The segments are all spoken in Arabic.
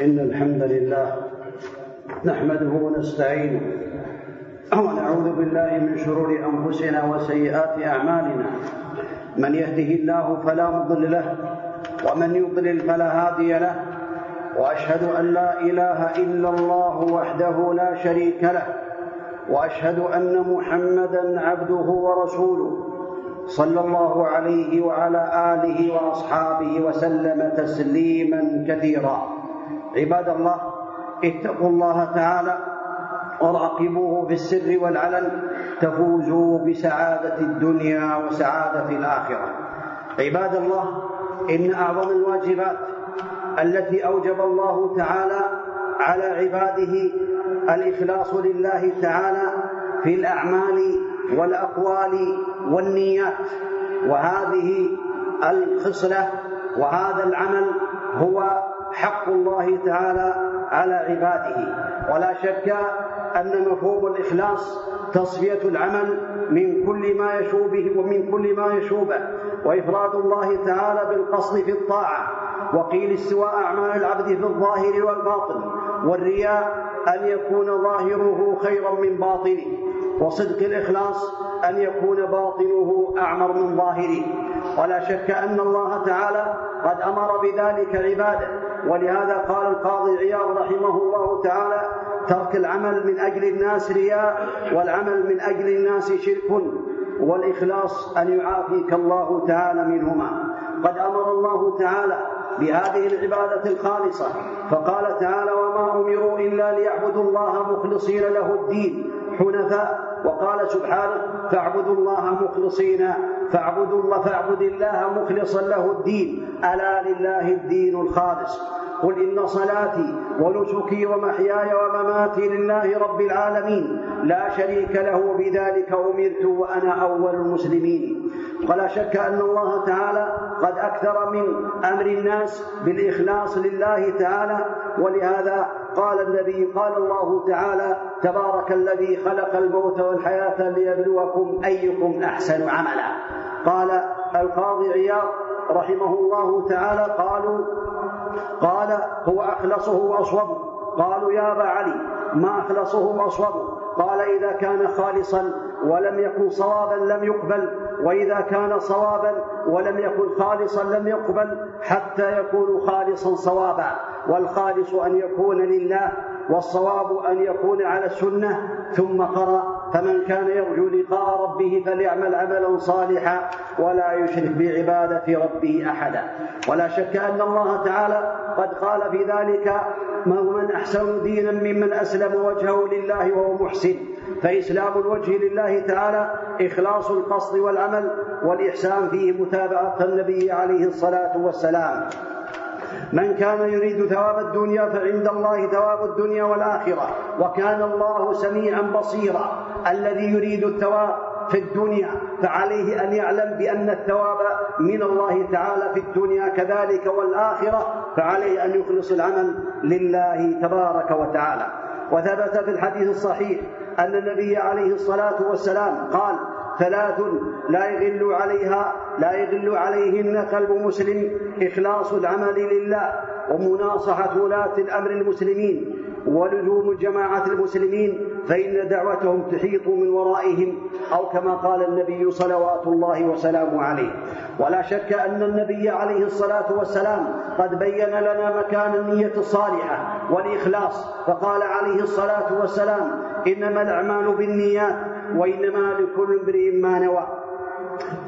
إن الحمد لله نحمده ونستعينه ونعوذ بالله من شرور أنفسنا وسيئات أعمالنا. من يهده الله فلا مضل له ومن يضلل فلا هادي له وأشهد أن لا إله إلا الله وحده لا شريك له وأشهد أن محمدا عبده ورسوله صلى الله عليه وعلى آله وأصحابه وسلم تسليما كثيرا. عباد الله اتقوا الله تعالى وراقبوه في السر والعلن تفوزوا بسعادة الدنيا وسعادة الآخرة. عباد الله إن أعظم الواجبات التي أوجب الله تعالى على عباده الإخلاص لله تعالى في الأعمال والأقوال والنيات وهذه الخصلة وهذا العمل هو حق الله تعالى على عباده. ولا شك أن مفهوم الإخلاص تصفية العمل من كل ما يشوبه ومن كل ما يشوبه وإفراد الله تعالى بالقصد في الطاعة وقيل استواء أعمال العبد في الظاهر والباطن والرياء أن يكون ظاهره خيرا من باطنه وصدق الإخلاص أن يكون باطنه أعمر من ظاهره. ولا شك أن الله تعالى قد أمر بذلك عباده ولهذا قال القاضي عياض رحمه الله تعالى ترك العمل من أجل الناس رياء والعمل من أجل الناس شرك والإخلاص أن يعافيك الله تعالى منهما. قد أمر الله تعالى بهذه العبادة الخالصة فقال تعالى وما أمروا إلا ليعبدوا الله مخلصين له الدين حنفاء وقال سبحانه فاعبدوا الله مخلصين فاعبدوا الله فاعبد الله مخلصا له الدين. ألا لله الدين الخالص. قل إن صلاتي ونسكي ومحياي ومماتي لله رب العالمين. لا شريك له بذلك أمرت وأنا أول المسلمين. ولا شك أن الله تعالى قد أكثر من أمر الناس بالإخلاص لله تعالى ولهذا قال النبي قال الله تعالى تبارك الذي خلق الموت والحياة ليبلوكم أيكم أحسن عملا. قال القاضي عياض رحمه الله تعالى قالوا قال هو أخلصه وأصوبه. قالوا يا أبا علي ما أخلصه وأصوبه؟ قال إذا كان خالصا ولم يكن صوابا لم يقبل وإذا كان صوابا ولم يكن خالصا لم يقبل حتى يكون خالصا صوابا. والخالص أن يكون لله والصواب أن يكون على السنة ثم قرأ فمن كان يرجو لقاء ربه فليعمل عملا صالحا ولا يشرك بعبادة ربه أحدا. ولا شك أن الله تعالى قد قال في ذلك من أحسن دينا ممن أسلم وجهه لله وهو محسن. فإسلام الوجه لله تعالى إخلاص القصد والعمل والإحسان فيه متابعة النبي عليه الصلاة والسلام. من كان يريد ثواب الدنيا فعند الله ثواب الدنيا والآخرة. وكان الله سميعا بصيرا. الذي يريد الثواب في الدنيا فعليه أن يعلم بأن الثواب من الله تعالى في الدنيا كذلك والآخرة فعليه أن يخلص العمل لله تبارك وتعالى. وثبت في الحديث الصحيح أن النبي عليه الصلاة والسلام قال ثلاث لا يغل عليها لا يغل عليهن قلب مسلم إخلاص العمل لله ومناصحة ولاة الأمر المسلمين ولزوم جماعة المسلمين فإن دعوتهم تحيط من ورائهم أو كما قال النبي صلوات الله وسلامه عليه. ولا شك أن النبي عليه الصلاة والسلام قد بين لنا مكان النية الصالحة والإخلاص فقال عليه الصلاة والسلام إنما الأعمال بالنيات وإنما لكل امرئ ما نوى.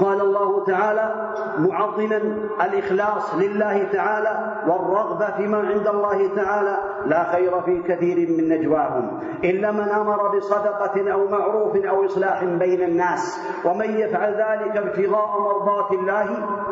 قال الله تعالى معظما الإخلاص لله تعالى والرغبة فيما عند الله تعالى لا خير في كثير من نجواهم إلا من أمر بصدقة أو معروف أو إصلاح بين الناس ومن يفعل ذلك ابتغاء مرضات الله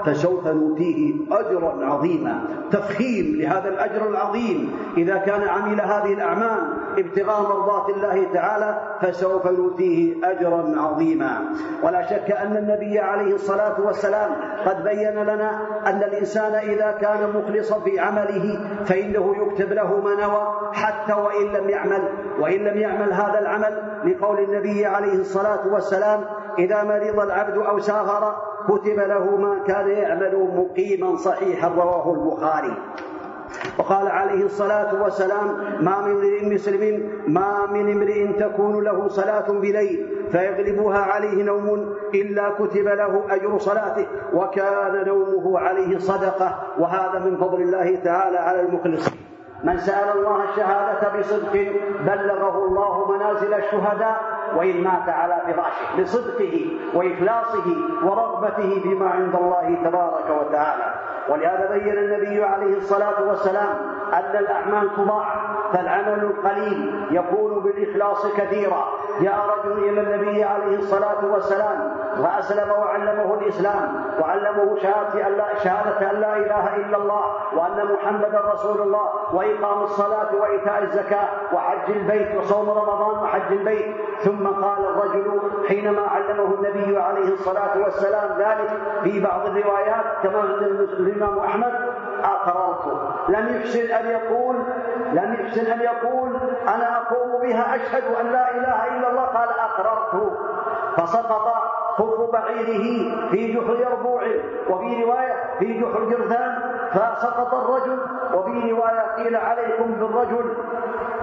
فسوف نؤتيه أجرا عظيما تفخيم لهذا الأجر العظيم إذا كان عمل هذه الأعمال ابتغاء مرضات الله تعالى فسوف نؤتيه أجرا عظيما ولا شك أن النبي عليه الصلاة والسلام قد بين لنا أن الإنسان إذا كان مخلصا في عمله فإنه يكتب له ما نوى حتى وإن لم يعمل. وإن لم يعمل هذا العمل لقول النبي عليه الصلاة والسلام إذا مرض العبد أو سافر كتب له ما كان يعمل مقيما صحيحا رواه البخاري. وقال عليه الصلاة والسلام ما من امرئ مسلم ما من امرئ تكون له صلاة بليل فيغلبها عليه نوم إلا كتب له أجر صلاته وكان نومه عليه صدقة وهذا من فضل الله تعالى على المخلصين. من سأل الله الشهادة بصدق بلغه الله منازل الشهداء وإن مات على فراشه بصدقه وإخلاصه ورغبته فيما عند الله تبارك وتعالى. ولهذا بين النبي عليه الصلاة والسلام أن الأعمال تضاعف. فالعمل القليل يكون بالإخلاص كثيرا. جاء رجل إلى النبي عليه الصلاة والسلام وأسلم وعلمه الإسلام وعلمه شهادة أن لا, شهادة أن لا إله إلا الله وأن محمدا رسول الله وإقام الصلاة وإيتاء الزكاة وحج البيت وصوم رمضان وحج البيت. ثم قال الرجل حينما علمه النبي عليه الصلاة والسلام ذلك في بعض الروايات كما عند الإمام أحمد أقررت لم يحسن أن يقول لم يحسن أن يقول أنا أقوم بها أشهد أن لا إله إلا الله. قال أقررت. فسقط خف بعيره في جحر يربوع وفي رواية في جحر جرثان فسقط الرجل وفي رواية قيل عليكم بالرجل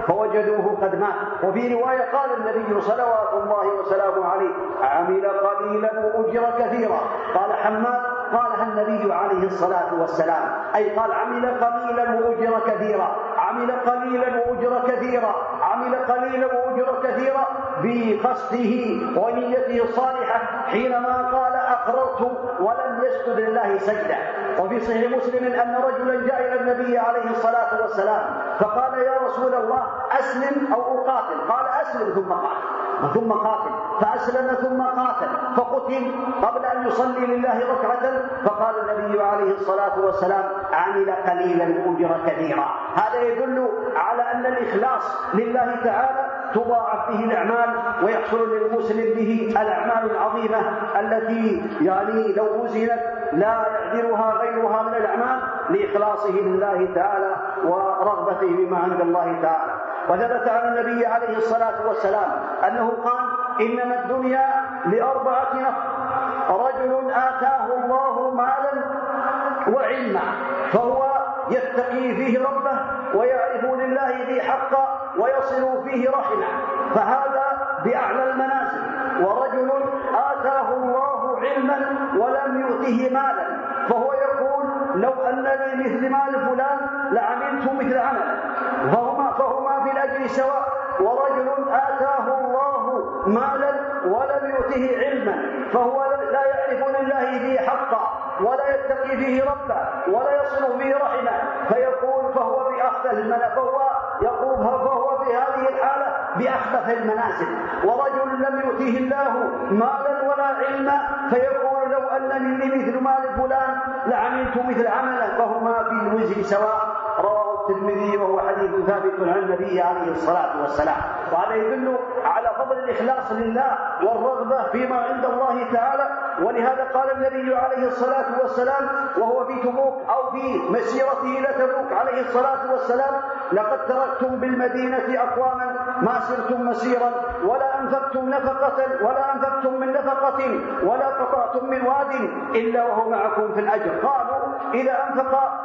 فوجدوه قد مات. وفي رواية قال النبي صلوات الله وسلامه عليه عمل قليلا وأجر كثيرا. قال حماد قالها النبي عليه الصلاة والسلام أي قال عمل قليلا وأجر كثيرا عمل قليلا وأجر كثيرا عمل قليلا وأجر كثيرا بقصده ونيته الصالحة حينما قال أقررت ولم يسجد لله سجدة. وفي صحيح مسلم أن رجلا جاء إلى النبي عليه الصلاة والسلام فقال يا رسول الله أسلم أو أقاتل؟ قال أسلم ثم قاتل. ثم قاتل. فأسلم ثم قاتل فقتل قبل أن يصلي لله ركعة فقال النبي عليه الصلاة والسلام عمل قليلا أجر كثيرا هذا يدل على أن الإخلاص لله تعالى تضاعف به الأعمال ويحصل للمسلم به الأعمال العظيمة التي يعني لو وزنت لا يعذرها غيرها من الأعمال لإخلاصه لله تعالى ورغبته بما عند الله تعالى. وثبت عن النبي عليه الصلاة والسلام أنه قال إنما الدنيا لأربعة نفر. رجل آتاه الله مالا وعلما فهو يتقي فيه ربه ويعرف لله ذي حقا ويصل فيه رحمه. فهذا بأعلى المنازل. ورجل آتاه الله علما ولم يؤته مالا فهو يقول لو أن لي مثل مال فلان لعملت مثل عمله فهما, فهما في الأجر سواء. ورجل آتاه الله مالا ولم يؤته علما فهو لا يعرف لله ذي حقا ولا يتقي فيه ربه ولا يصل فيه رحمه فيقول فهو بأخذ المنى فهو يقول فهو في هذه الحالة بأخبث المنازل. ورجل لم يؤتيه الله مالا ولا علما فيقول لو أنني مثل مال فلان لعملت مثل عمله فهما في الوزر سواء. الترمذي وهو حديث ثابت عن النبي عليه الصلاة والسلام. وهذا يدل على فضل الإخلاص لله والرغبة فيما عند الله تعالى. ولهذا قال النبي عليه الصلاة والسلام وهو في تبوك أو في مسيرته إلى تبوك عليه الصلاة والسلام لقد تركتم بالمدينة أقواما ما سرتم مسيرا ولا أنفقتم نفقة ولا أنفقتم من نفقة ولا قطعتم من واد إلا وهو معكم في الأجر. قالوا إذا أنفق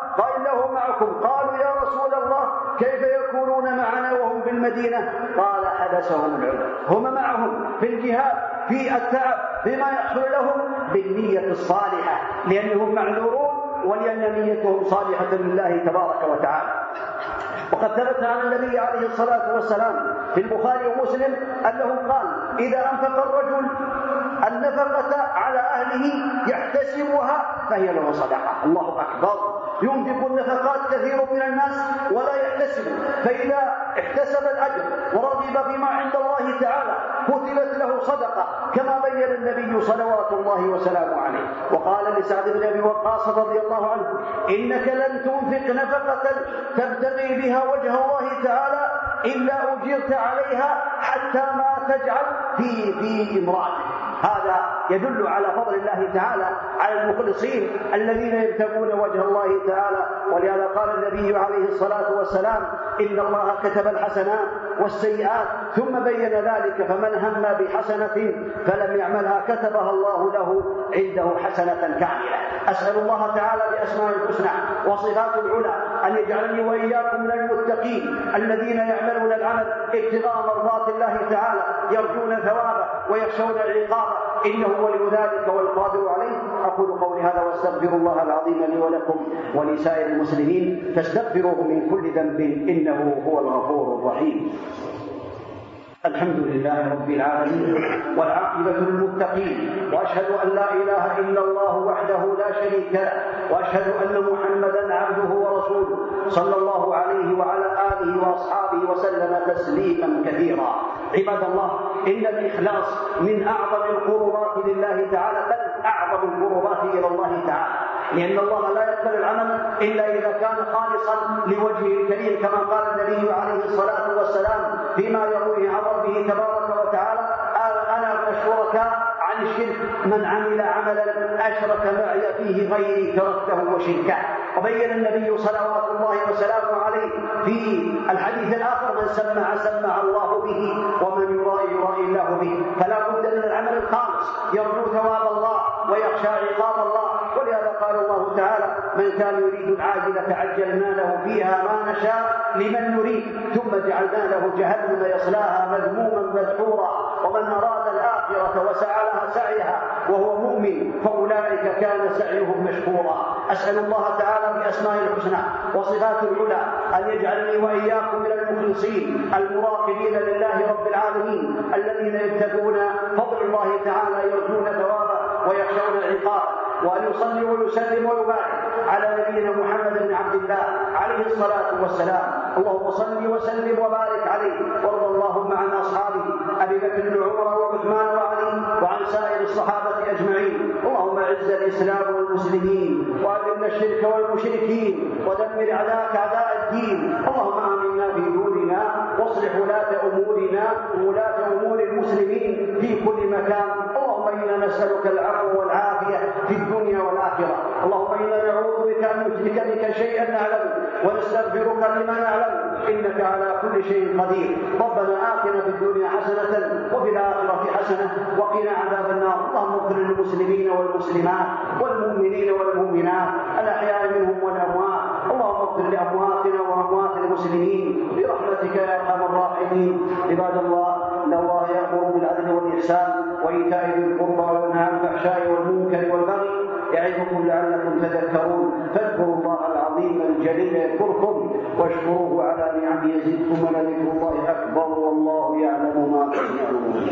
له معكم. قالوا يا رسول الله كيف يكونون معنا وهم بالمدينة؟ قال حبسهم العذر هم معهم في الجهاد في التعب بما يحصل لهم بالنية الصالحة لأنهم معذورون ولأن نيتهم صالحة لله تبارك وتعالى. وقد ثبت عن النبي عليه الصلاة والسلام في البخاري ومسلم أنه قال إذا أنفق الرجل النفقة على أهله يحتسبها فهي له صدقة. الله أكبر. ينفق النفقات كثير من الناس ولا يحتسب. فإذا احتسب الأجر ورغب فيما عند الله تعالى كتبت له صدقة كما بين النبي صلوات الله وسلامه عليه. وقال لسعد بن أبي وقاص رضي الله عنه إنك لن تنفق نفقة تبتغي بها وجه الله تعالى إلا أجرت عليها حتى ما تجعل في في امرأتك. هذا يدل على فضل الله تعالى على المخلصين الذين يبتغون وجه الله تعالى. ولهذا قال النبي عليه الصلاة والسلام إن الله كتب الحسنات والسيئات ثم بين ذلك فمن هم بحسنة فلم يعملها كتبها الله له عنده حسنة كاملة. أسأل الله تعالى بأسماء الحسنى وصفات العلى أن يجعلني وإياكم من المتقين الذين يعملون العمل ابتغاء مرضات الله تعالى يرجون ثوابه ويخشون العقاب. إنه ولي ذلك والقادر عليه أقول قولي هذا واستغفر الله العظيم لي ولكم ولسائر المسلمين فاستغفروه من كل ذنب إنه هو الغفور الرحيم. الحمد لله رب العالمين والعاقبة للمتقين وأشهد أن لا إله إلا الله وحده لا شريك له وأشهد أن محمدا عبده ورسوله صلى الله عليه وعلى آله وأصحابه وسلم تسليما كثيرا. عباد الله إن الإخلاص من أعظم القربات لله تعالى بل أعظم القربات إلى الله تعالى. لأن الله لا يقبل العمل إلا إذا كان خالصا لوجهه الكريم كما قال النبي عليه الصلاة والسلام فيما يرويه عن ربه تبارك وتعالى أنا الشركاء عن الشرك من عمل عملا أشرك معي فيه غيري تركته وشركه. وبين النبي صلوات الله وسلامه عليه في الحديث الآخر من سمع سمع الله به ومن يرائي يرائي الله به فلا بد من العمل الخالص يرجو ثواب الله ويخشى عقاب الله ولهذا قال الله تعالى من كان يريد العاجلة عجلنا له فيها ما نشاء لمن نريد ثم جعلنا له جهنم يصلاها مذموما مدحورا ومن أراد الآخرة وسعى لها سعيها وهو مؤمن فأولئك كان سعيهم مشكورا. أسأل الله تعالى بأسماء الحسنى وصفات العلى أن يجعلني وإياكم من المخلصين المراقبين لله رب العالمين الذين يتقون فضل الله تعالى يرجون ثوابه ويخشون العقاب وأن يصلي ويسلم ويبارك. على نبينا محمد بن عبد الله عليه الصلاة والسلام. اللهم صل وسلم وبارك عليه وارض اللهم عن أصحابه أبي بكر وعمر وعثمان وعلي وعن سائر الصحابة أجمعين. اللهم أعز الإسلام والمسلمين وأذل الشرك والمشركين ودمر أعداءك أعداء الدين. اللهم آمنا في دوننا واصلح ولاة أمورنا وولاة أمور المسلمين في كل مكان. اللهم إنا نسألك العفو والعافية في الدنيا والآخرة اللهم إنا نعوذ بك أن نشرك بك شيئا نعلمه ونستغفرك لما نعلم إنك على كل شيء قدير. ربنا آتنا في الدنيا حسنة وفي الآخرة حسنة وقنا عذاب النار. اللهم اغفر للمسلمين والمسلمات والمؤمنين والمؤمنات الأحياء منهم والأموات. اللهم اغفر لأمواتنا وأموات المسلمين. برحمتك يا أرحم الراحمين. عباد الله إن الله يأمر بالعدل والإحسان وإيتاء ذي القربى وينهى عن الفحشاء والمنكر والبغي يعظكم لعلكم تذكرون. فاذكروا الله العظيم الجليل يذكركم واشكروه على نعمه يزدكم ولذكر الله أكبر والله يعلم ما تصنعون.